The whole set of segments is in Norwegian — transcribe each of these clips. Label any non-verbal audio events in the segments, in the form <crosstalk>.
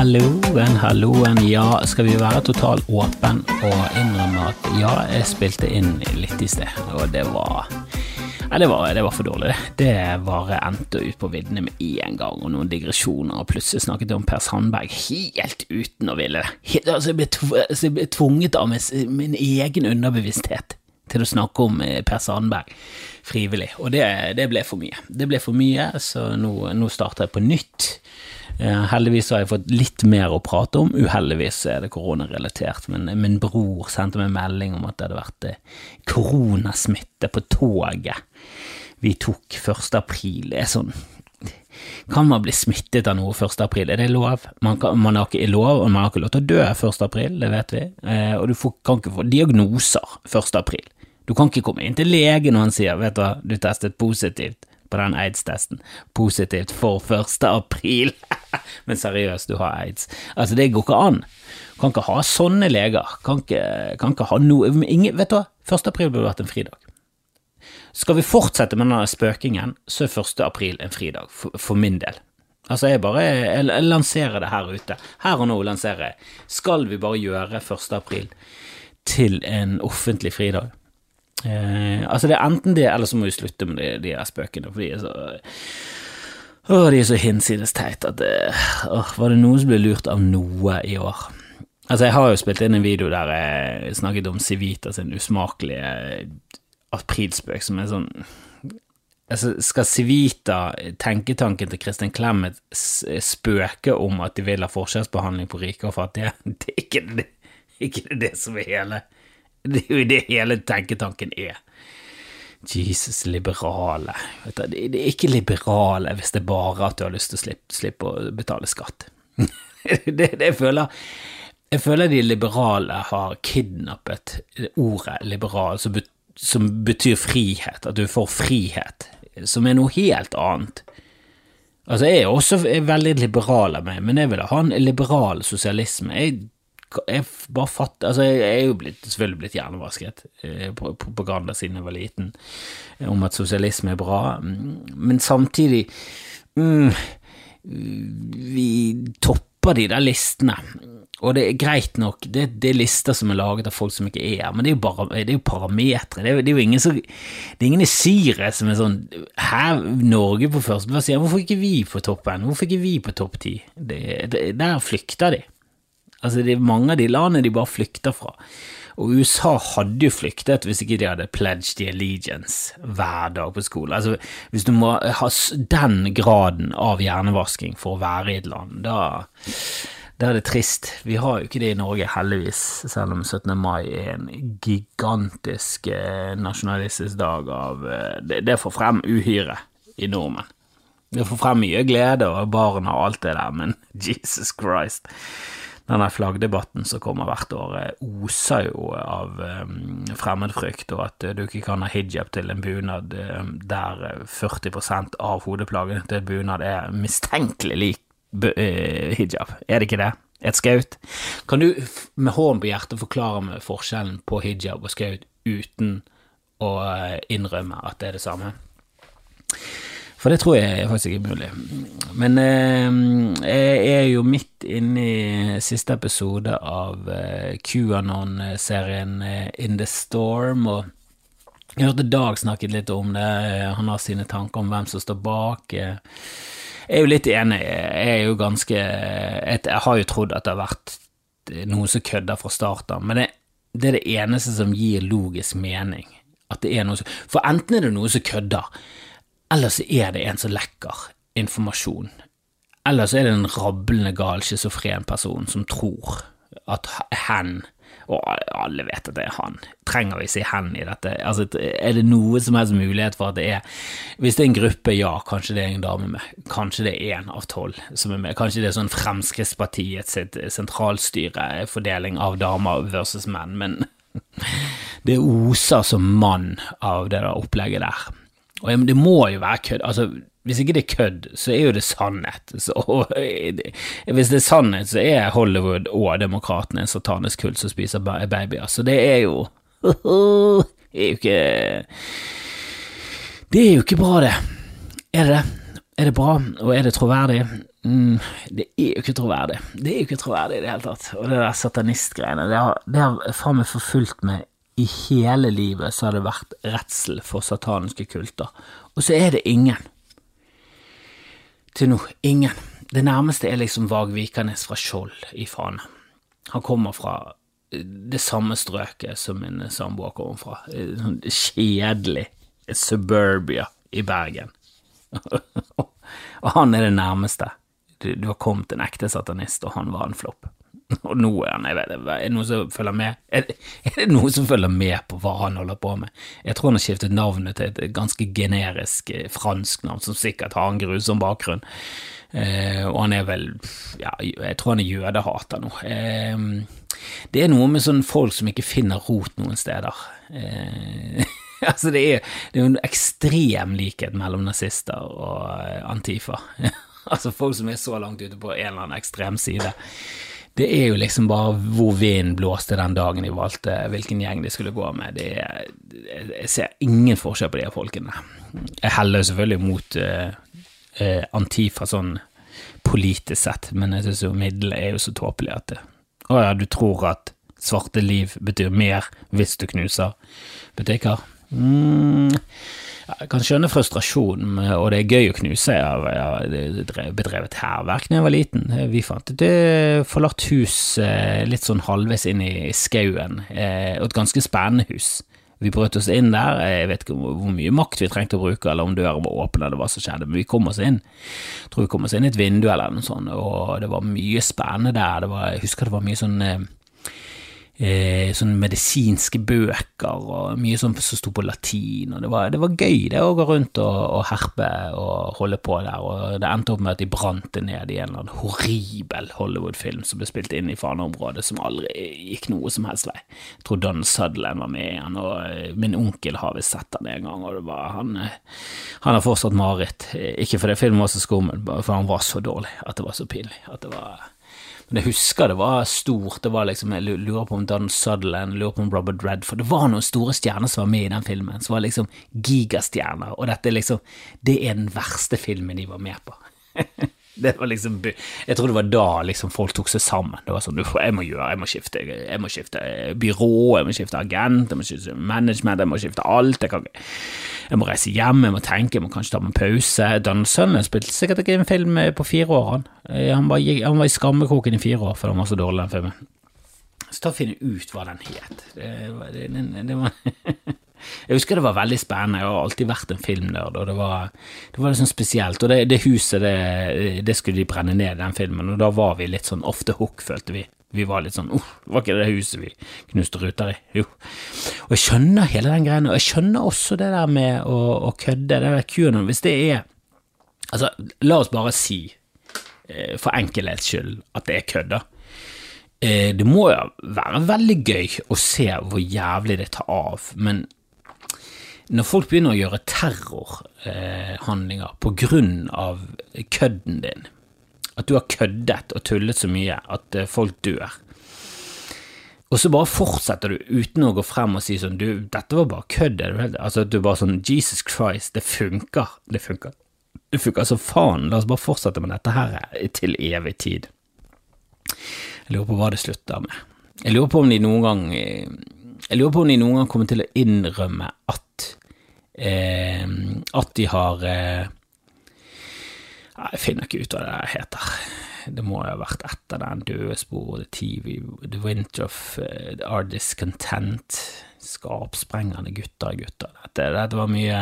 halloen, halloen. Ja, skal vi være totalt åpen og innrømme at ja, jeg spilte inn litt i sted, og det var Nei, det var, det var for dårlig, det. Det bare endte ut på viddene med en gang, og noen digresjoner, og plutselig snakket jeg om Per Sandberg helt uten å ville det. Altså, altså, jeg ble tvunget av min, min egen underbevissthet til å snakke om eh, Per Sandberg frivillig, og det, det ble for mye. Det ble for mye, så nå, nå starter jeg på nytt. Eh, heldigvis har jeg fått litt mer å prate om, uheldigvis er det koronarelatert. Men min bror sendte meg melding om at det hadde vært eh, koronasmitte på toget vi tok 1. april. Det er sånn Kan man bli smittet av noe 1. april? Er det lov? Man, kan, man har ikke lov, og man har ikke lov til å dø 1. april, det vet vi. Eh, og du får, kan ikke få diagnoser 1. april. Du kan ikke komme inn til legen og han sier vet du hva, du testet positivt på den aids-testen. Positivt for 1. april. <laughs> Men seriøst, du har aids. Altså, det går ikke an. Kan ikke ha sånne leger. Kan ikke, kan ikke ha noe ingen, Vet du hva, 1. april burde vært en fridag. Skal vi fortsette med denne spøkingen, så er 1. april en fridag, for, for min del. Altså, jeg bare jeg, jeg lanserer det her ute. Her og nå lanserer jeg. Skal vi bare gjøre 1. april til en offentlig fridag? Eh, altså, det er enten det, eller så må vi slutte med de, de der spøkene, for de er så Åh, de er så hinsides teit at det, åh, Var det noen som ble lurt av noe i år? Altså, jeg har jo spilt inn en video der jeg snakket om Civita sin usmakelige aprilspøk, som er sånn altså, Skal Civita, tenketanken til Kristin Clemet, spøke om at de vil ha forskjellsbehandling på rike og fattige? <laughs> Det er ikke det, ikke det som er hele Det er jo det hele tenketanken er. Jesus, liberale. Det er ikke liberale hvis det er bare at du har lyst til å slippe, slippe å betale skatt. <laughs> det, det jeg føler Jeg føler de liberale har kidnappet ordet liberal, som, bet, som betyr frihet, at du får frihet, som er noe helt annet. Altså, jeg er også veldig liberal av meg, men jeg vil ha en liberal sosialisme. Jeg jeg bare fatter Altså, jeg er jo blitt, selvfølgelig blitt hjernevasket eh, på propaganda siden jeg var liten, om at sosialisme er bra, men samtidig mm, Vi topper de der listene. Og det er greit nok, det, det, er lister som er laget av folk som ikke er her, men det er jo, bare, det er jo parametre. Det, det, er jo ingen som Det er ingen i Syria som er sånn Her, Norge på førsteplass, hvorfor ikke vi på toppen? Hvorfor ikke vi på topp ti? Der flykter de. Altså, det er mange av de landene de bare flykter fra. Og USA hadde jo flyktet hvis ikke de hadde pledged the allegiance hver dag på skolen. Altså, hvis du må ha den graden av hjernevasking for å være i et land, da, da er det trist. Vi har jo ikke det i Norge, heldigvis, selv om 17. mai er en gigantisk eh, nasjonalistisk dag av eh, Det, får frem uhyret i nordmenn. Det får frem mye glede og barn og alt det der, men <laughs> Jesus Christ denne flaggdebatten som kommer hvert år, eh, oser jo av um, fremmedfrykt, og at uh, du ikke kan ha hijab til en bunad der 40% av hodeplagene til bunad er mistenkelig lik hijab. Er det ikke det? Et skaut? Kan du med hånden på hjertet forklare meg forskjellen på hijab og skaut uten å innrømme at det er det samme? For det tror jeg faktisk er mulig. Men eh, jeg er jo midt inne i siste episode av eh, QAnon-serien eh, In the Storm, og jeg hørte Dag snakket litt om det. Han har sine tanker om hvem som står bak. Jeg er jo litt enig. Jeg er jo ganske Jeg har jo trodd at det har vært noen som kødder fra starten men det, det er det eneste som gir logisk mening. At det er noe som For enten er det noe som kødder, eller så er det en som lekker informasjon. Eller så er det en rablende gal schizofren person som tror at hen og alle vet at det er han. Trenger vi si hen i dette? Altså, er det noe som helst mulighet for at det er Hvis det er en gruppe, ja, kanskje det er en dame med. Kanskje det er én av tolv som er med. Kanskje det er sånn Fremskrittspartiets sentralstyre, fordeling av damer versus menn. Men <laughs> det oser som mann av det der opplegget der. Og det må jo være kødd. Altså, hvis ikke det er kødd, så er jo det sannhet. <laughs> Så, hvis det er sannhet, så er Hollywood og demokratene en satanisk kult som spiser babyer. Så det er jo <laughs> Det er jo ikke Det er jo ikke bra, det. Er det det? Er det bra, og er det troverdig? mm, Det er jo ikke troverdig. Det er jo ikke troverdig i det hele tatt. Og det der satanistgreiene, det har, det har faen meg forfulgt meg i hele livet, så har det vært redsel for sataniske kulter. Og så er det ingen. Til nå, ingen. Det nærmeste er liksom Vag Vikernes fra Skjold i Fana. Han kommer fra det samme strøket som min samboer kommer fra. Sånn kjedelig suburbia i Bergen. <laughs> og han er det nærmeste. Du, du, har kommet en ekte satanist, og han var en flopp. Og nå er han jeg vet, Er det noen som følger med Er det, er det noen som følger med på hva han holder på med? Jeg tror han har skiftet navnet til et ganske generisk eh, fransk navn, som sikkert har en grusom bakgrunn. Eh, og han er vel Ja, jeg tror han er jødehater nå. Eh, det er noe med sånne folk som ikke finner rot noen steder. Eh, <laughs> altså, det er, er en ekstrem likhet mellom nazister og eh, Antifa. <laughs> altså folk som er så langt ute på en eller annen ekstrem side. Det er jo liksom bare hvor vinden blåste den dagen de valgte hvilken gjeng de skulle gå med. Er, jeg ser ingen forskjell på de folkene. Jeg heller selvfølgelig mot uh, uh, Antifa sånn politisk sett, men jeg synes jo middelet er jo så tåpelig at det, Å ja, du tror at svarte liv betyr mer hvis du knuser butikker? Mm, jeg kan skjønne frustrasjonen, og det er gøy å knuse. Jeg har bedrevet hærverk da jeg var liten. Vi fant et forlatt hus eh, litt sånn halvveis inn i skauen, eh, og et ganske spennende hus. Vi brøt oss inn der, jeg vet ikke hvor mye makt vi trengte å bruke, eller om døren var åpen eller hva som skjedde, men vi kom oss inn. Jeg tror vi kom oss inn i et vindu eller noe sånt, og det var mye spennende der. Var, jeg husker det var mye sånn eh, sånne medisinske bøker og mye sånn som sto på latin, og det var, det var gøy det å gå rundt og, og, herpe og holde på der, og det endte opp med at de brant det ned i en eller annen horribel Hollywood-film som ble spilt inn i Fana-området, som aldri gikk noe som helst vei. Jeg tror Don Sutherland var med igjen, og eh, min onkel har visst sett den en gang, og det var han eh, Han har fortsatt mareritt, ikke fordi filmen var så skummel, for han var så dårlig at det var så pinlig. at det var men jeg husker det var stort. det var liksom, Jeg lurer på om Don Sutherland, lurer på om Robert Redford Det var noen store stjerner som var med i den filmen, som var liksom gigastjerner, og dette liksom Det er den verste filmen de var med på. <laughs> <laughs> Det var liksom, jeg tror det var da liksom folk tok seg sammen. Det var sånn, jeg må gjøre, jeg må skifte, jeg må skifte byrå, jeg må skifte agent, jeg må skifte management, jeg må skifte alt. Jeg, kan, jeg må reise hjem, jeg må tenke, jeg må kanskje ta meg en pause. Donald Sønnen spilte sikkert ikke en film på fire år, han. Eh, han var, han var i skammekroken i fire år for han var så dårlig, den filmen. Så ta og finne ut hva den het. Det, det, det, det var <laughs> Jeg husker det var veldig spennende, jeg har alltid vært en filmnerd, og det var, det var liksom spesielt. Og det, det huset, det, det, skulle de brenne ned, den filmen, og da var vi litt sånn ofte hook, følte vi. Vi var litt sånn uh, var ikke det huset vi knuste ruter i? Jo. Og jeg skjønner hele den greia, og jeg skjønner også det der med å, å kødde, det der QAnon, hvis det er Altså, la oss bare si, eh, for enkelhets skyld, at det er kødd. Eh, det må jo være veldig gøy å se hvor jævlig det tar av, men når folk begynner å gjøre terrorhandlinger på grunn av kødden din, at du har køddet og tullet så mye at eh, folk dør, og så bare fortsetter du uten å gå frem og si sånn du, dette var bare kødd, altså at du bare sånn Jesus Christ, det funker, det funker, det funker altså faen, la oss bare fortsette med dette her til evig tid. Jeg lurer på hva det slutter med. Jeg lurer på om de noen gang jeg lurer på om de noen gang kommer til å innrømme at eh, at de har eh, Jeg finner ikke ut hva det heter. Det må jo ha vært etter den døde sporet, TV, The Winter of uh, Our Discontent, Skapsprengende gutter, gutter. Dette, dette var mye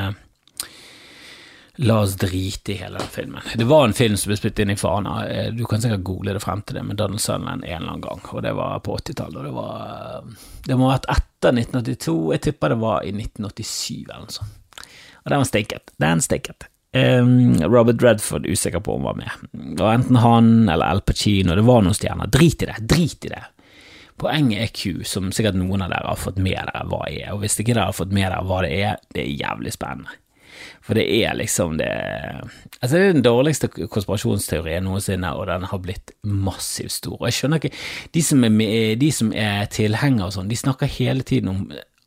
La oss drite i hele den filmen. Det var en film som ble spilt inn i Fana, eh, du kan sikkert google det frem til det, med Donald Sunland en eller annen gang, og det var på 80-tallet, det var Det må ha vært etter 1982, jeg tipper det var i 1987 eller noe sånt. Og den var stinket. Den stinket. Um, Robert Redford usikker på om han var med. Og enten han eller Al Pacino, det var noen stjerner. Drit i det, drit i det. Poenget er Q, som sikkert noen av dere har fått med dere hva er, og hvis ikke dere har fått med dere hva det er, det er jævlig spennende. For det er liksom det Altså, det er den dårligste konspirasjonsteorien noensinne, og den har blitt massivt stor. Og jeg skjønner ikke De som er, med, er tilhengere og sånn, de snakker hele tiden om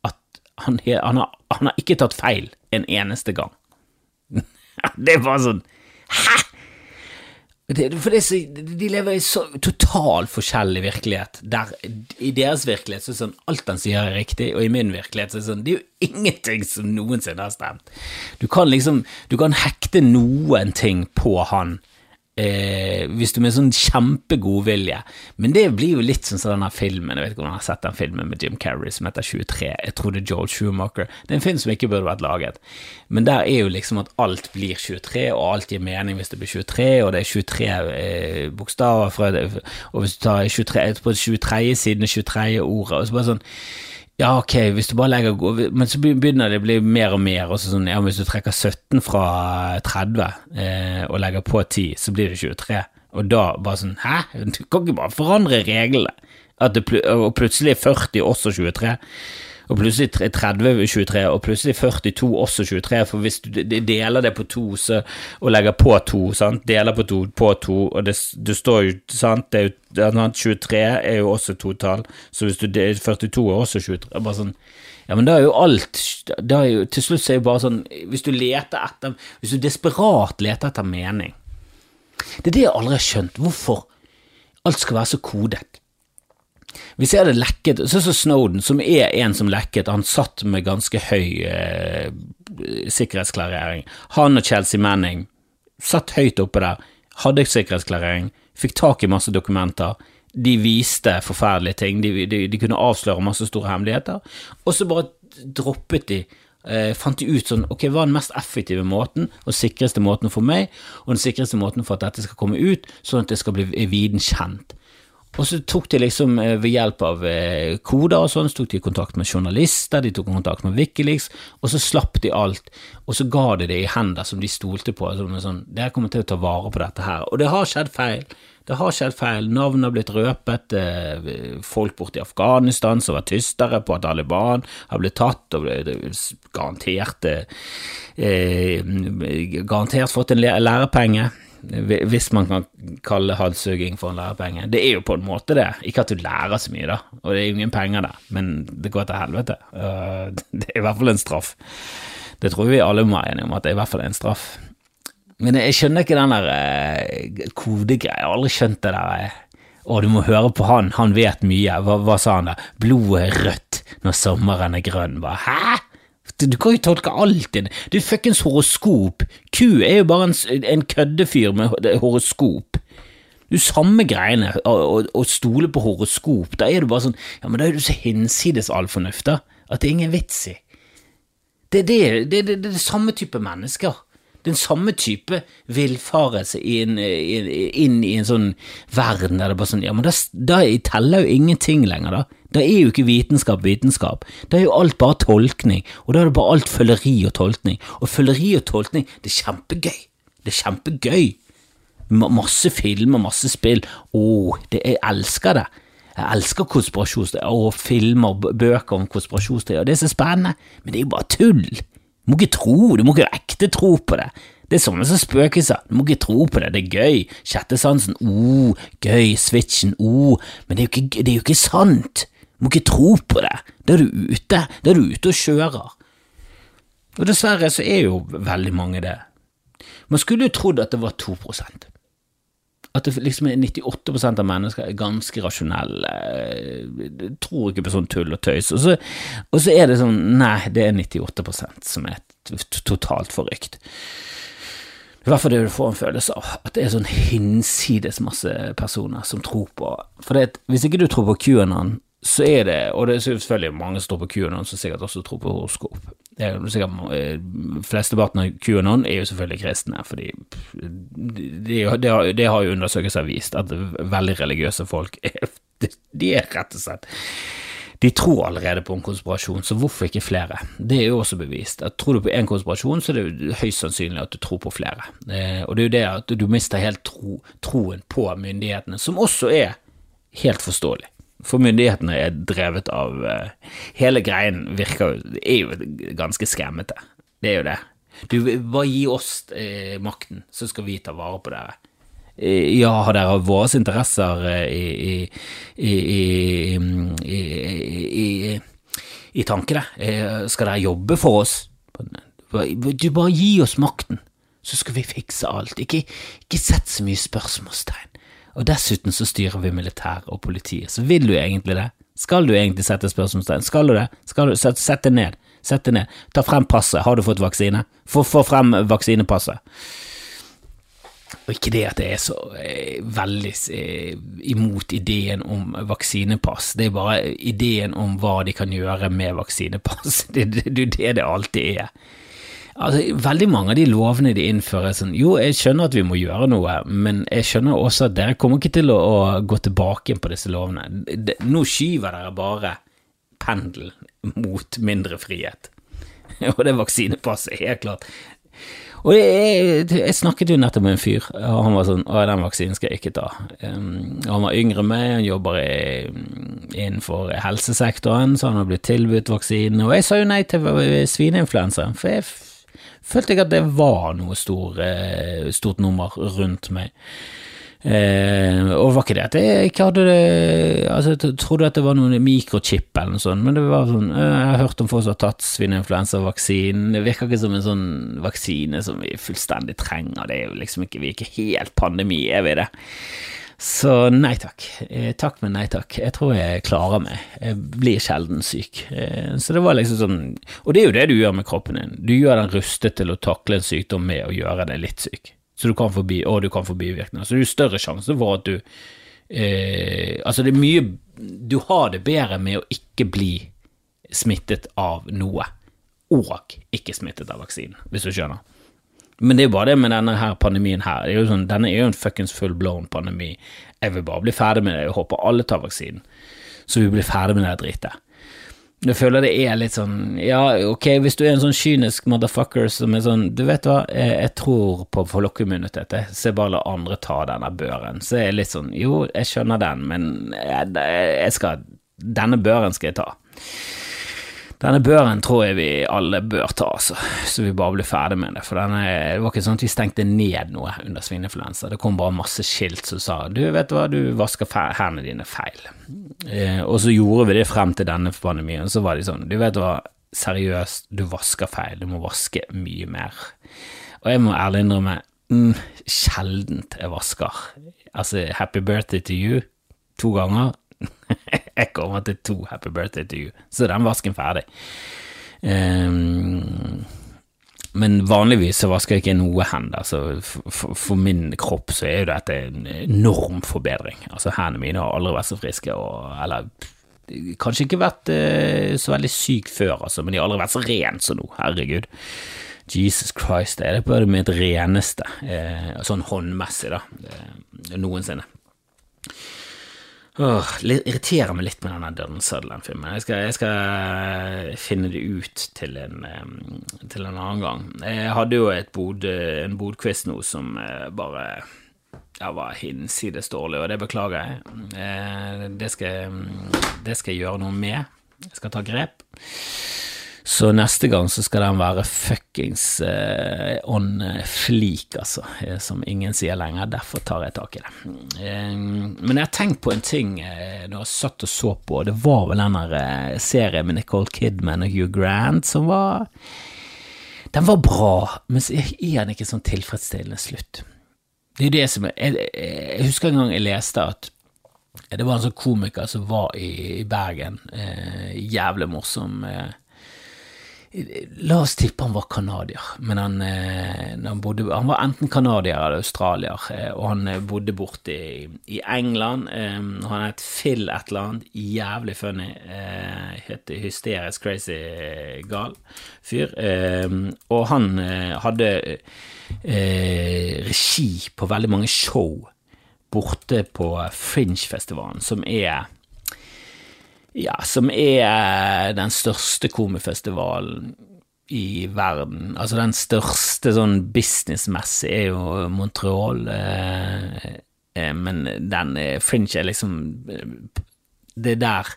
at han, han, har, han har ikke tatt feil en eneste gang. <laughs> det er bare sånn Hæ?! Det, for det så, De lever i så totalt forskjellig virkelighet. Der, I deres virkelighet så er det sånn alt han sier er riktig, og i min virkelighet så er det sånn Det er jo ingenting som noensinne har stemt. Du kan liksom Du kan hekte noen ting på han eh, hvis du med sånn kjempegod vilje. Men det blir jo litt sånn som denne filmen, jeg vet ikke om du har sett den filmen med Jim Carrey som heter 23, jeg tror det er Joel Schumacher. Det er en film som ikke burde vært laget, men der er jo liksom at alt blir 23, og alt gir mening hvis det blir 23, og det er 23 eh, bokstaver fra det, og hvis du tar 23, på 23. siden 23. ordet, og så bare sånn ja, ok, hvis du bare legger Men så begynner det å bli mer og mer. Også sånn, ja, Hvis du trekker 17 fra 30 eh, og legger på 10, så blir det 23. Og da bare sånn Hæ? Du kan ikke bare forandre reglene. At det, og plutselig er 40 også 23 og plutselig 30 23, og plutselig 42 også 23, for hvis du deler det på to så, og legger på to, sant, deler på to, på to, og det, det står jo, sant, det er jo, 23 er jo også totall, så hvis du 42 er også 23, bare sånn ja, men da er jo alt da er jo, Til slutt er det bare sånn Hvis du leter etter Hvis du desperat leter etter mening. Det er det jeg aldri har skjønt. Hvorfor alt skal være så kodet. Hvis ser det lekket Sånn som Snowden, som er en som lekket, han satt med ganske høy eh, sikkerhetsklarering. Han og Chelsea Manning satt høyt oppe der, hadde sikkerhetsklarering, fikk tak i masse dokumenter. De viste forferdelige ting, de, de, de kunne avsløre masse store hemmeligheter, og så bare droppet de eh, fant de ut sånn, ok, hva er den mest effektive måten og sikreste måten for meg, og den sikreste måten for at dette skal komme ut, sånn at det skal bli viden kjent. Og så tok de liksom eh, ved hjelp av eh, koder og sånn, så tok de kontakt med journalister, de tok kontakt med Wikileaks, og så slapp de alt, og så ga de det i hender som de stolte på. Som sånn, Dere kommer til å ta vare på dette her. Og det har skjedd feil. Det har skjedd feil. Navn har blitt røpet. Eh, folk borte i Afghanistan som var tystere på at Taliban har blitt tatt og garantert, eh, garantert fått en lærepenge hvis man kan kalle halshuging for en lærepenge. Det er jo på en måte det. Ikke at du lærer så mye, da, og det er jo ingen penger der, men det går til helvete. <laughs> Det er i hvert fall en straff. Det tror vi alle må være enige om, at det er i hvert fall en straff. Men jeg skjønner ikke den der eh, kodegreia. Jeg har aldri skjønt det der eh, Å, du må høre på han, han vet mye. Hva, hva sa han da? Blodet er rødt når sommeren er grønn. Bare, Hæ? Du kan jo tolke alt inn. Det er fuckings horoskop. Q er jo bare en, en køddefyr med horoskop. Du samme greiene, å stole på horoskop. Da er du bare sånn Ja, men da er du så hinsides all fornuft, da, at det er ingen vits i. Det det, det, det, er det samme type mennesker den samme type villfarelse inn, inn, i en sånn verden der det bare sånn Ja, men da, da teller jo ingenting lenger, da. Da er jo ikke vitenskap vitenskap. Da er jo alt bare tolkning, og da er det bare alt føleri og tolkning. Og føleri og tolkning, det er kjempegøy. Det er kjempegøy. Masse filmer, masse spill. Å, det, jeg elsker det. Jeg elsker konspirasjonsteorier og filmer og bøker om konspirasjonsteorier. Det er så spennende, men det er jo bare tull. Du må ikke tro, du må ikke ekte tro på det. Det er sånne som spøkelser, du må ikke tro på det, det er gøy. Sjette sansen, oh, gøy, switchen, oh, men det er, jo ikke, det er jo ikke sant. Må ikke tro på det. Da er du ute, da er du ute og kjører. Og dessverre så er jo veldig mange det. Man skulle jo trodd at det var to prosent at det liksom er 98 av mennesker er ganske rasjonelle, tror ikke på sånn tull og tøys, og så, og så er det sånn nei, det er 98% som er totalt forrykt. I hvert fall det du får en følelse av, at det er sånn hinsides masse personer som tror på For det, hvis ikke du tror på QAnon, så er det, og det er selvfølgelig mange som tror på QAnon, som sikkert også tror på horoskop. Det er sikkert, eh, Flesteparten av QAnon er jo selvfølgelig kristne, fordi det de, de har jo undersøkelser vist at veldig religiøse folk <laughs> de er rett og slett de tror allerede på en konspirasjon, så hvorfor ikke flere? Det er jo også bevist. At Tror du på én konspirasjon, så er det høyst sannsynlig at du tror på flere. Eh, og det er jo det at du mister helt tro, troen på myndighetene, som også er helt forståelig. For myndighetene er drevet av uh, Hele greien virker er jo ganske skremmete. Det er jo det. Du, bare gi oss uh, makten, så skal vi ta vare på dere. Uh, ja, har dere våre interesser i, i, i, i tankene? skal dere jobbe for oss? Du, bare gi oss makten, så skal vi fikse alt. Ikke, ikke sett så mye spørsmålstegn. Og dessuten så styrer vi militæret og politiet, så vil du egentlig det? Skal du egentlig sette spørsmålstegn? Skal du det? Skal du Sett, sett det ned. Sett det ned. Ta frem passet. Har du fått vaksine? Få, få frem vaksinepasset. Og ikke det at jeg er så eh, veldig eh, imot ideen om vaksinepass, det er bare ideen om hva de kan gjøre med vaksinepass. <laughs> Det er det, det, det alltid er. Altså, veldig mange av de lovene de innfører, sånn Jo, jeg skjønner at vi må gjøre noe, men jeg skjønner også at dere kommer ikke til å, å gå tilbake på disse lovene. De, nå skyver dere bare pendelen mot mindre frihet. <laughs> Og det vaksinepasset, helt klart. Og jeg, jeg, snakket jo nettopp med en fyr, og han var sånn Å, den vaksinen skal jeg ikke ta. Um, han var yngre meg, han jobber i, innenfor helsesektoren, så han har blitt tilbudt vaksinen. Og jeg sa jo nei til svineinfluensa, for jeg følte jeg at det var noe stor, eh, stort nummer rundt meg. Eh, og var ikke det at jeg ikke hadde det Altså, jeg trodde at det var noen mikrochip eller noe sånt, men det var sånn eh, Jeg har hørt om folk som har tatt svineinfluensavaksinen. Det virker ikke som en sånn vaksine som vi fullstendig trenger. Det er jo liksom ikke Vi er ikke helt pandemi, er vi det? Så nei takk. Eh, takk, men nei takk. Jeg tror jeg klarer meg. Jeg blir sjelden syk. Eh, så det var liksom sånn Og det er jo det du gjør med kroppen din. Du gjør den rustet til å takle en sykdom med å gjøre deg litt syk. Så du kan forbi, og du kan få bivirkninger. Så det er jo større sjanse for at du eh, Altså, det er mye Du har det bedre med å ikke bli smittet av noe, og ikke smittet av vaksinen, hvis du skjønner. Men det er jo bare det med denne her pandemien her. Er sånn, denne er jo en fuckings full blown pandemi. Jeg vil bare bli ferdig med det. Jeg håper alle tar vaksinen, så vi blir ferdig med det dritet. Jeg føler det er litt sånn Ja, ok, hvis du er en sånn kynisk motherfucker som er sånn Du vet hva, jeg, jeg tror på flokkimmunitet, så jeg bare la andre ta denne børen. Så jeg er litt sånn Jo, jeg skjønner den, men jeg, jeg skal Denne børen skal jeg ta. Denne børen tror jeg vi alle bør ta, altså, så vi bare blir ferdig med det. For denne, det var ikke sånn at vi stengte ned noe under svineinfluensa. Det kom bare masse skilt som sa du vet hva, du vasker hendene dine feil. Eh, og så gjorde vi det frem til denne pandemien, så var de sånn du vet hva, seriøst, du vasker feil, du må vaske mye mer. Og jeg må ærlig innrømme, mm, sjeldent jeg vasker. Altså, happy birthday to you to ganger <laughs> jeg kommer til to Happy Birthday to you, så den vasken ferdig. Um, men vanligvis så vasker jeg ikke noe hender, så for, for, min kropp så er jo dette en enorm forbedring. Altså Hendene mine har aldri vært så friske, og, eller kanskje ikke vært uh, så veldig syk før, altså, men de har aldri vært så ren som nå, herregud. Jesus Christ, det er det på det mitt reneste, eh, sånn håndmessig, da, eh, noensinne. Åh, irriterer meg litt med denne Døden Sutherland-filmen. Jeg, jeg, skal finne det ut til en, til en, annen gang. Jeg hadde jo bod, en bodquiz nå som eh, bare ja, var hinsides dårlig, og det beklager jeg. Eh, det skal, det skal jeg gjøre noe med. Jeg skal ta grep. Så neste gang så skal den være fuckings uh, on fleak, altså, eh, som ingen sier lenger. Derfor tar jeg tak i det. Um, men jeg har tenkt på en ting uh, når jeg satt og så på, det var vel den uh, serien med Nicole Kidman og Hugh Grant som var Den var bra, men så er den ikke sånn tilfredsstillende slutt. Det er det som er jeg, jeg husker en gang jeg leste at det var en sånn komiker som var i, i Bergen, jævlig morsom. Eh, La oss tippe han var canadier, men han, eh, han, bodde, han, var enten canadier eller australier, eh, og han eh, bodde borte i, i England. Han het Phil et eller annet, jævlig funny, het hysterisk crazy gal fyr. Og han hadde regi på veldig mange show borte på Fringe-festivalen, som er ja, som er den største komifestivalen i verden. Altså den største sånn businessmessig er jo Montreal, eh, eh, men den eh, Fringe er liksom det er der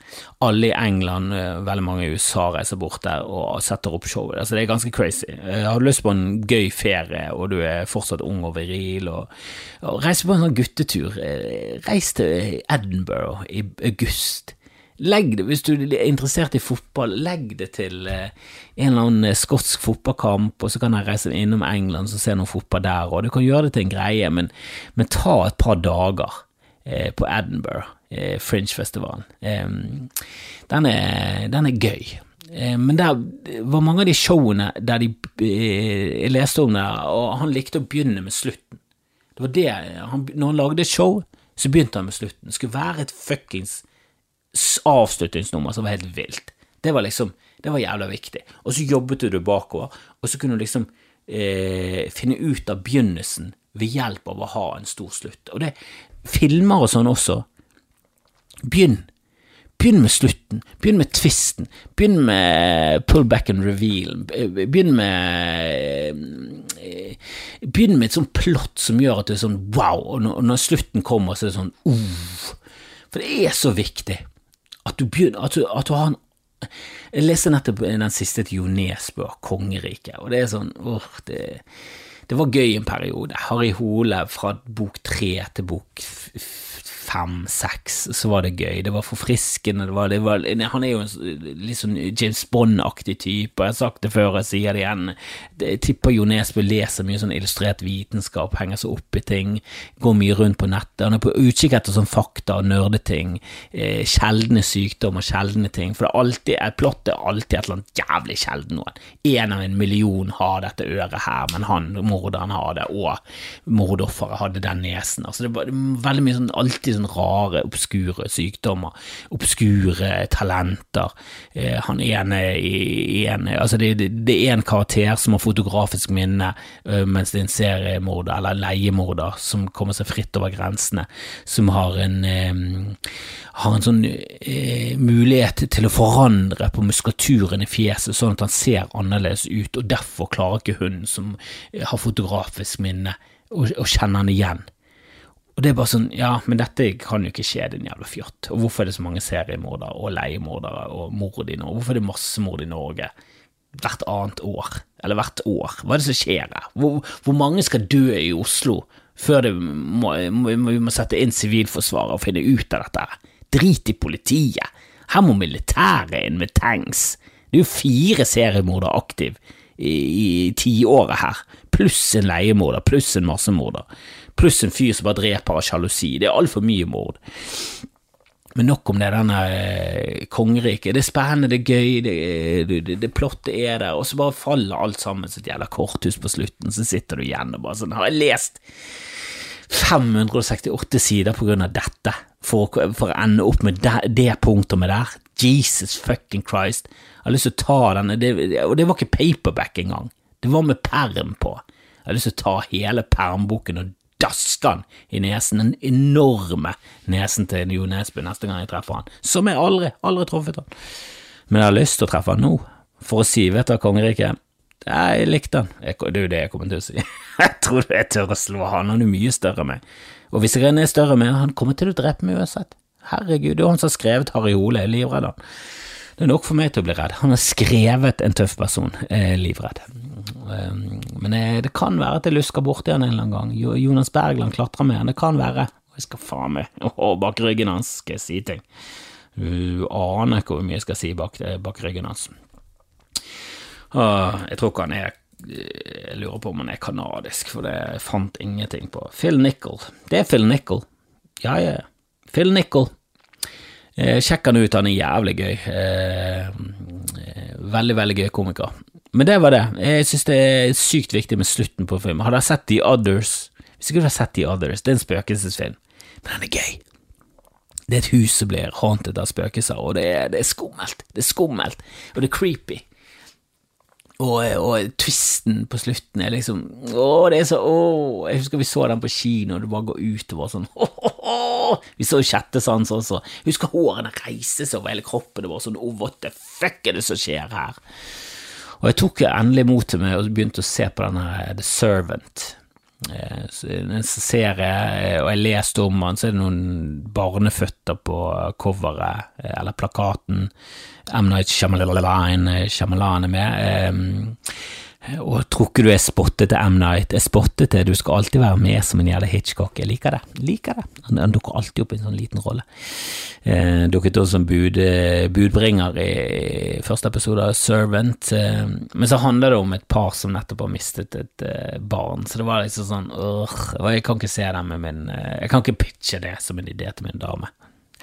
alle i England, eh, veldig mange i USA reiser bort der og setter opp showet. Altså, det er ganske crazy. Har du lyst på en gøy ferie, og du er fortsatt ung og viril, og, og reise på en sånn guttetur, reis til Edinburgh i august Legg det, Hvis du er interessert i fotball, legg det til eh, en eller annen eh, skotsk fotballkamp, og så kan jeg reise innom England og se noe fotball der, og du kan gjøre det til en greie, men, men ta et par dager eh, på Edinburgh, Fringe-festivalen. Den, den, er gøy. Men der var mange av de showene der de Jeg leste om det, og han likte å begynne med slutten. Det var det, han, Når han lagde et show, så begynte han med slutten. Det skulle være et fuckings avslutningsnummer som var helt vilt. Det var liksom, det var jævla viktig. Og så jobbet du bakover, og så kunne du liksom eh, finne ut av begynnelsen ved hjelp av å ha en stor slutt. Og det filmer og sånn også. Begynn. Begynn med slutten, begynn med twisten, begynn med pull back and reveal, begynn med eh, Begynn med et sånt plott som gjør at det er sånn wow, og når, slutten kommer, så er det sånn uh. For det er så viktig at du begynner at du, at du har en Jeg leste nettopp den siste til Jo Nesbø, Kongeriket, og det er sånn åh, det, det var gøy en periode. Harry Hole fra bok tre til bok fem, seks, så var det gøy. Det var forfriskende. Det var, det var, han er jo en litt sånn James Bond-aktig type, jeg har sagt det før, jeg sier det igjen. Jeg tipper Jo Nesbø leser mye sånn illustrert vitenskap, henger seg opp i ting, går mye rundt på nettet. Han er på utkikk etter sånn fakta og nerdeting, eh, sjeldne sykdommer, sjeldne ting. For det er alltid, et plott er alltid et eller annet jævlig sjelden noe. En av en million har dette øret her, men han, morderen, har det, og mordofferet hadde den nesen. Altså, det er veldig mye sånn alltid sånn rare, obskure sykdommer, obskure talenter. Eh, han ene i en Altså, det, det, er en karakter som har fotografisk minne, uh, mens det er en seriemorder, eller leiemorder, som kommer seg fritt over grensene, som har en eh, har en sånn eh, mulighet til å forandre på muskulaturen i fjeset, sånn at han ser annerledes ut, og derfor klarer ikke hun som har fotografisk minne, å kjenne han igjen. Og det er bare sånn, ja, men dette kan jo ikke skje, din jævla fjott. Og hvorfor er det så mange seriemordere og leiemordere og mord i Norge? Hvorfor er det massemord i Norge hvert annet år? Eller hvert år? Hva er det som skjer her? Hvor, hvor mange skal dø i Oslo før må, vi må sette inn Sivilforsvaret og finne ut av dette? Drit i politiet. Her må militæret inn med tanks. Det er jo fire seriemordere aktive i tiåret her, pluss en leiemorder, pluss en massemorder pluss en fyr som bare dreper av sjalusi. Det er altfor mye mord. Men nok om det, denne eh, kongeriket. Det er spennende, det er gøy, det, det, det, det plottet er der, og så bare faller alt sammen som et jævla korthus på slutten, så sitter du igjen og bare sånn Har jeg lest 568 sider på grunn av dette for, for å ende opp med det, det med der? Jesus fucking Christ. Jeg har lyst til å ta denne, og det var ikke paperback engang. Det var med perm på. Jeg har lyst til å ta hele permboken og daske han i nesen, den enorme nesen til Jo Nesbø neste gang jeg treffer han, som jeg aldri, aldri truffet han. Men jeg har lyst til å treffe han nå, for å si, vet du, kongeriket, jeg likte han, det er jo det jeg kommer til å si, <laughs> jeg tror jeg tør å slå han, han er mye større enn meg, og hvis jeg er større enn meg, han kommer til å drepe meg uansett, herregud, det er han som har skrevet Harry Hole, jeg er livredd han. Det er nok for meg til å bli redd. Han har skrevet en tøff person, eh, livredd. Um, men eh, det kan være at jeg lusker borti han en eller annen gang. Jonas Bergland klatrer med han, det kan være. Jeg skal faen meg <laughs> oh, bak ryggen hans skal jeg si ting. Du aner ikke hvor mye jeg skal si bak, eh, bak ryggen hans. Uh, jeg tror ikke han er Jeg lurer på om han er kanadisk, for det fant ingenting på. Phil Nicol. Det er Phil Nicol. Ja, ja. Phil Nichol. Eh, sjekk han ut, han er jævlig gøy. Eh, veldig, veldig gøy komiker. Men det var det. Jeg synes det er sykt viktig med slutten på filmen. Har dere sett The Others? Hvis ikke du har sett The Others, det er en spøkelsesfilm, men den er gøy. Det er et hus som blir haunted av spøkelser, og det er, det er, skummelt. Det er skummelt, og det er creepy. Og, og twisten på slutten er liksom Å, det er så Å, jeg husker vi så den på kino, og det bare går utover sånn å, å, å. Vi så Sjette sans også. Jeg husker hårene reiste seg over hele kroppen, det var sånn Å, what the fuck er det som skjer her? Og jeg tok endelig mot til meg og begynte å se på denne The Servant. Eh, en serie, eh, og jeg leste om den, så er det noen barneføtter på coveret, eh, eller plakaten. M. Night Shyamalan er med. Og tror ikke du er spottet til M. Night. Er spottet til Du skal alltid være med som en jævla Hitchcock. Jeg liker det. liker det. Han, han dukker alltid opp i en sånn liten rolle. Eh, dukket også som bud, budbringer i første episode av Servant. Eh, men så handler det om et par som nettopp har mistet et eh, barn, så det var liksom sånn øh, Jeg kan ikke se det med min eh, Jeg kan ikke pitche det som en idé til min dame.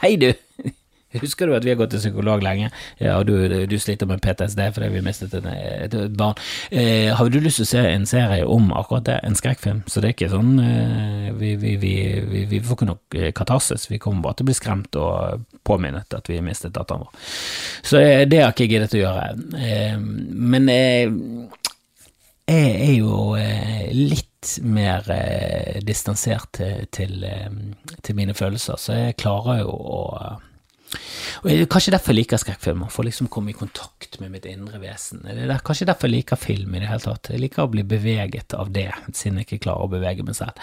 Hei, du! <laughs> Husker du at vi har gått til psykolog lenge, ja, og du, du sliter med PTSD fordi vi mistet en, et barn. Eh, har du lyst til å se en serie om akkurat det, en skrekkfilm? Så det er ikke sånn eh, vi, vi, vi, vi, får ikke nok eh, katarsis, vi kommer bare til å bli skremt og påminnet at vi mistet datteren vår. Så eh, det har ikke jeg giddet å gjøre. Eh, men eh, jeg er jo litt mer distansert til, til, til mine følelser, så jeg klarer jo å og det Kanskje derfor jeg liker skrekkfilmer, for liksom komme i kontakt med mitt indre vesen. Det er kanskje derfor jeg liker film i det hele tatt. Jeg liker å bli beveget av det, siden jeg ikke klarer å bevege meg selv.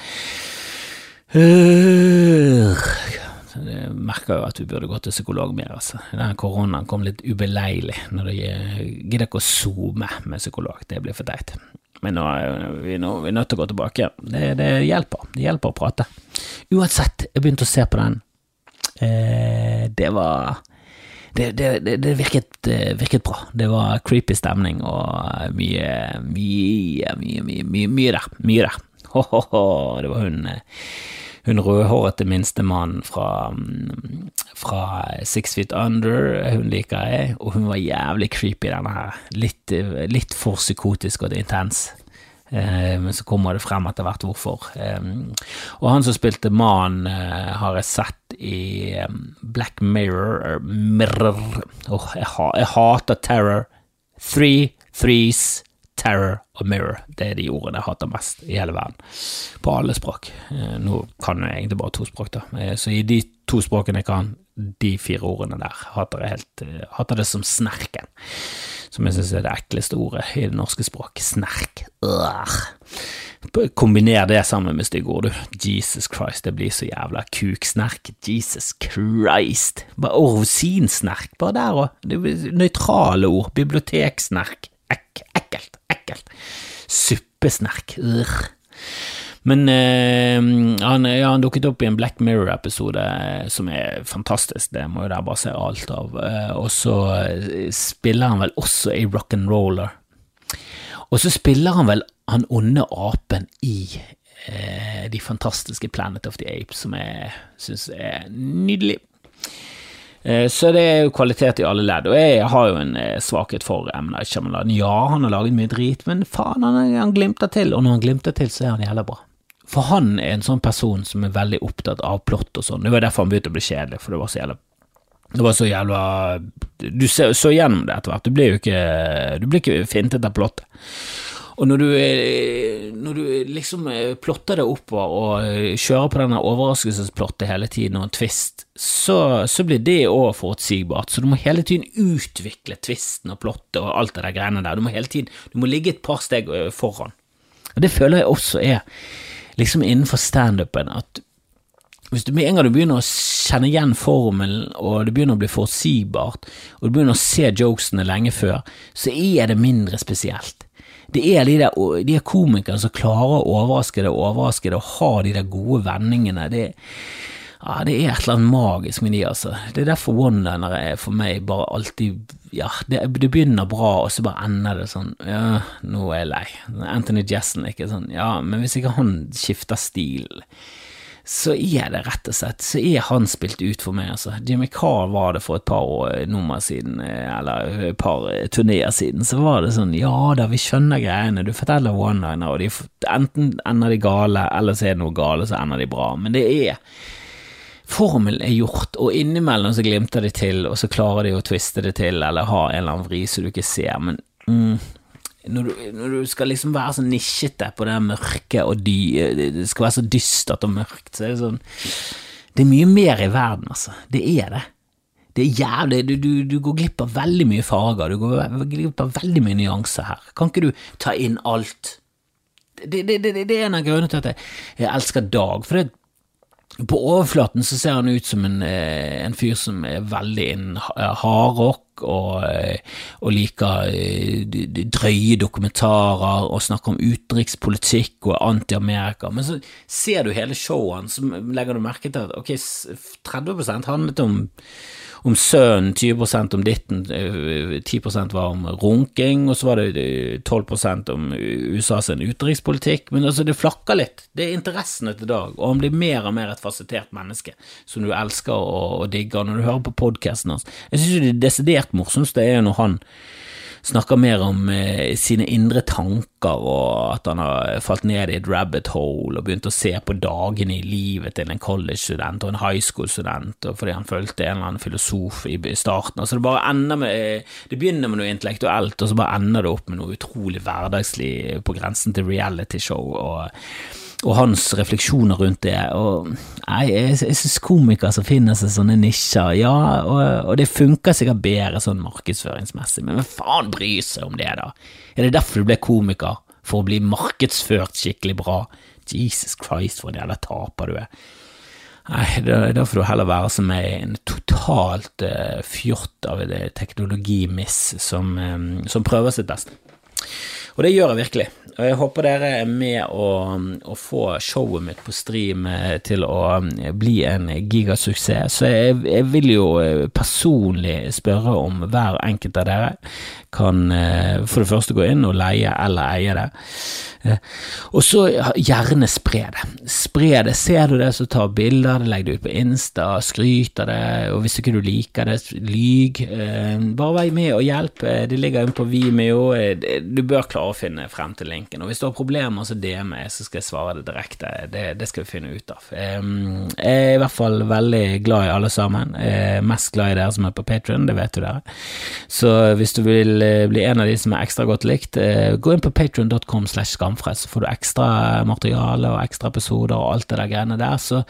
Jeg merker jo at vi burde gå til psykolog mer, altså. Den koronaen kom litt ubeleilig når det gidder ikke å zoome med psykolog, det blir for teit. Men nå er vi, nå, vi er nødt til å gå tilbake. Det, det hjelper. Det hjelper å prate. Uansett, jeg begynte å se på den det var det, det, det virket, virket, bra. Det var creepy stemning og mye, mye, mye, mye, mye der. Mye der. Ho, ho, ho. Det var hun, hun rødhårete minstemannen fra, fra Six Feet Under. Hun liker jeg, og hun var jævlig creepy, denne her. Litt, litt for psykotisk og intens. Eh, men så kommer det frem etter hvert hvorfor. Eh, og han som spilte mannen, eh, har jeg sett i Black Mirror Mirror oh, jeg, jeg, hater Terror. Three Threes, Terror og Mirror. Det er de ordene jeg hater mest i hele verden. På alle språk. Nå kan jeg egentlig bare to språk, da. Så i de to språkene jeg kan, de fire ordene der, hater jeg helt Hater det som snerken som jeg synes er det ekleste ordet i det norske språk. Snerk. Kombiner det sammen med stygge ord, du. Jesus Christ, det blir så jævla kuksnerk. Jesus Christ. Bare Orosinsnerk, bare der òg. Nøytrale ord. Biblioteksnerk. Ek ekkelt. Ekkelt. Suppesnerk. Urgh. Men eh, han, ja, han, dukket opp i en Black Mirror-episode eh, som er fantastisk, det må jo dere bare se alt av. Eh, og så eh, spiller han vel også i rock'n'roller. Og så spiller han vel han onde apen i eh, De fantastiske Planet of the Apes, som jeg syns er nydelig. Eh, så det er jo kvalitet i alle ledd, og jeg har jo en svakhet for M. Night. Ja, han har laget mye drit, men faen, han, han glimter til, og når han glimter til, så er han jævla bra. For han er en sånn person som er veldig opptatt av plott og sånn. Det var derfor han begynte å bli kjedelig, for det var så jævla det var så jævla Du så, så gjennom det etter hvert. Du blir jo ikke Du blir ikke fintet av plottet. Og når du, når du liksom plotter det oppover og kjører på denne overraskelsesplottet hele tiden og en twist, så, så blir det òg forutsigbart. Så du må hele tiden utvikle twisten og plottet og alt det der greiene der. Du må hele tiden Du må ligge et par steg foran. Og det føler jeg også er liksom innenfor standupen at hvis du med en gang du begynner å kjenne igjen formelen, og det begynner å bli forutsigbart, og du begynner å se jokesene lenge før, så er det mindre spesielt. Det er de der, de komikerne som klarer å overraske deg og overraske deg og har de der gode vendingene. Det, ja, det er et eller annet magisk med de, altså. Det er derfor one-linere for meg bare alltid ja, det, det, begynner bra, og så bare ender det sånn Ja, nå er jeg lei. Anthony Jeselnik er sånn Ja, men hvis ikke han skifter stil, så er det rett og slett Så er han spilt ut for meg, altså. Jimmy Carr var det for et par år, eh, nummer siden, eh, eller et par eh, turneer siden, så var det sånn Ja da, vi skjønner greiene, du forteller one-liner, og de, enten ender de gale, eller så er det noe gale, så ender de bra, men det er formelen er gjort, og innimellom så glimter de til, og så klarer de å twiste det til, eller ha en eller annen vri så du ikke ser, men mm, når, du, når, du, skal liksom være så nisjete på det mørke og dy, det skal være så dystert og mørkt, så er det sånn Det er mye mer i verden, altså. Det er det. Det er jævlig, du, du, du går glipp av veldig mye farger, du går glipp av veldig mye nyanser her. Kan ikke du ta inn alt? Det, det, det, det er en av grunnene til at jeg elsker Dag, for det på overflaten så ser han ut som en, eh, en fyr som er veldig innen hardrock og, og liker drøye dokumentarer og snakker om utenrikspolitikk og anti-Amerika. Men så ser du hele showet, så legger du merke til at ok, 30% handlet om om sønnen, 20% om ditten, 10 eh, var om runking, og så var det 12 eh, om USA sin utenrikspolitikk. Men altså, det flakker litt. Det er interessen etter dag, og han blir mer og mer et fasettert menneske som du elsker og, digger når du hører på podkasten hans. Jeg synes det er desidert morsomste er jo når han snakker mer om eh, sine indre tanker, og at han har falt ned i et rabbit hole og begynt å se på dagene i livet til en college-student og en high school-student, fordi han fulgte en eller annen filosof i starten. Altså det bare ender med eh, Det begynner med noe intellektuelt, og så bare ender det opp med noe utrolig hverdagslig på grensen til reality-show. og og hans refleksjoner rundt det. Og nei, jeg, jeg syns komikere som finner seg sånne nisjer, ja, og, og, det funker sikkert bedre sånn markedsføringsmessig, men hvem faen bryr seg om det, da? Er det derfor du ble komiker? For å bli markedsført skikkelig bra? Jesus Christ, for en jævla taper du er. Nei, da får du heller være som meg, en totalt uh, fjott av en teknologimiss som, um, som prøver sitt beste. Og det gjør jeg virkelig. Og jeg håper dere er med å, å få showet mitt på stream eh, til å eh, bli en gigasuksess. Så jeg, jeg, vil jo eh, personlig spørre om hver enkelt av dere kan for det første gå inn og leie eller eie det. Og så gjerne spre det. Spre det. Ser du det, så ta bilder, legg det ut på Insta, skryt av det, og hvis ikke du liker det, lyg. Bare vær med og hjelp. Det ligger inne på Vimeo. Du bør klare å finne frem til linken. Og hvis du har problemer, så DM meg, så skal jeg svare det direkte. Det, det, skal vi finne ut av. Jeg er i hvert fall veldig glad i alle sammen. Er mest glad i dere som er på Patrion, det vet du dere. Så hvis du vil eh, bli en av de som er ekstra godt likt, eh, gå inn på patrion.com slash skamfrelst, så får du ekstra materiale og ekstra episoder og alt det der greiene der. Så,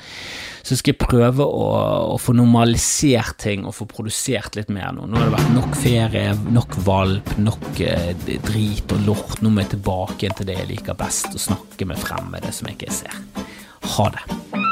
så skal jeg prøve å, å, få normalisert ting og få produsert litt mer nå. Nå har det vært nok ferie, nok valp, nok eh, drit og lort nå må jeg tilbake til det jeg liker best, å snakke med fremmede som jeg ikke ser. Ha det.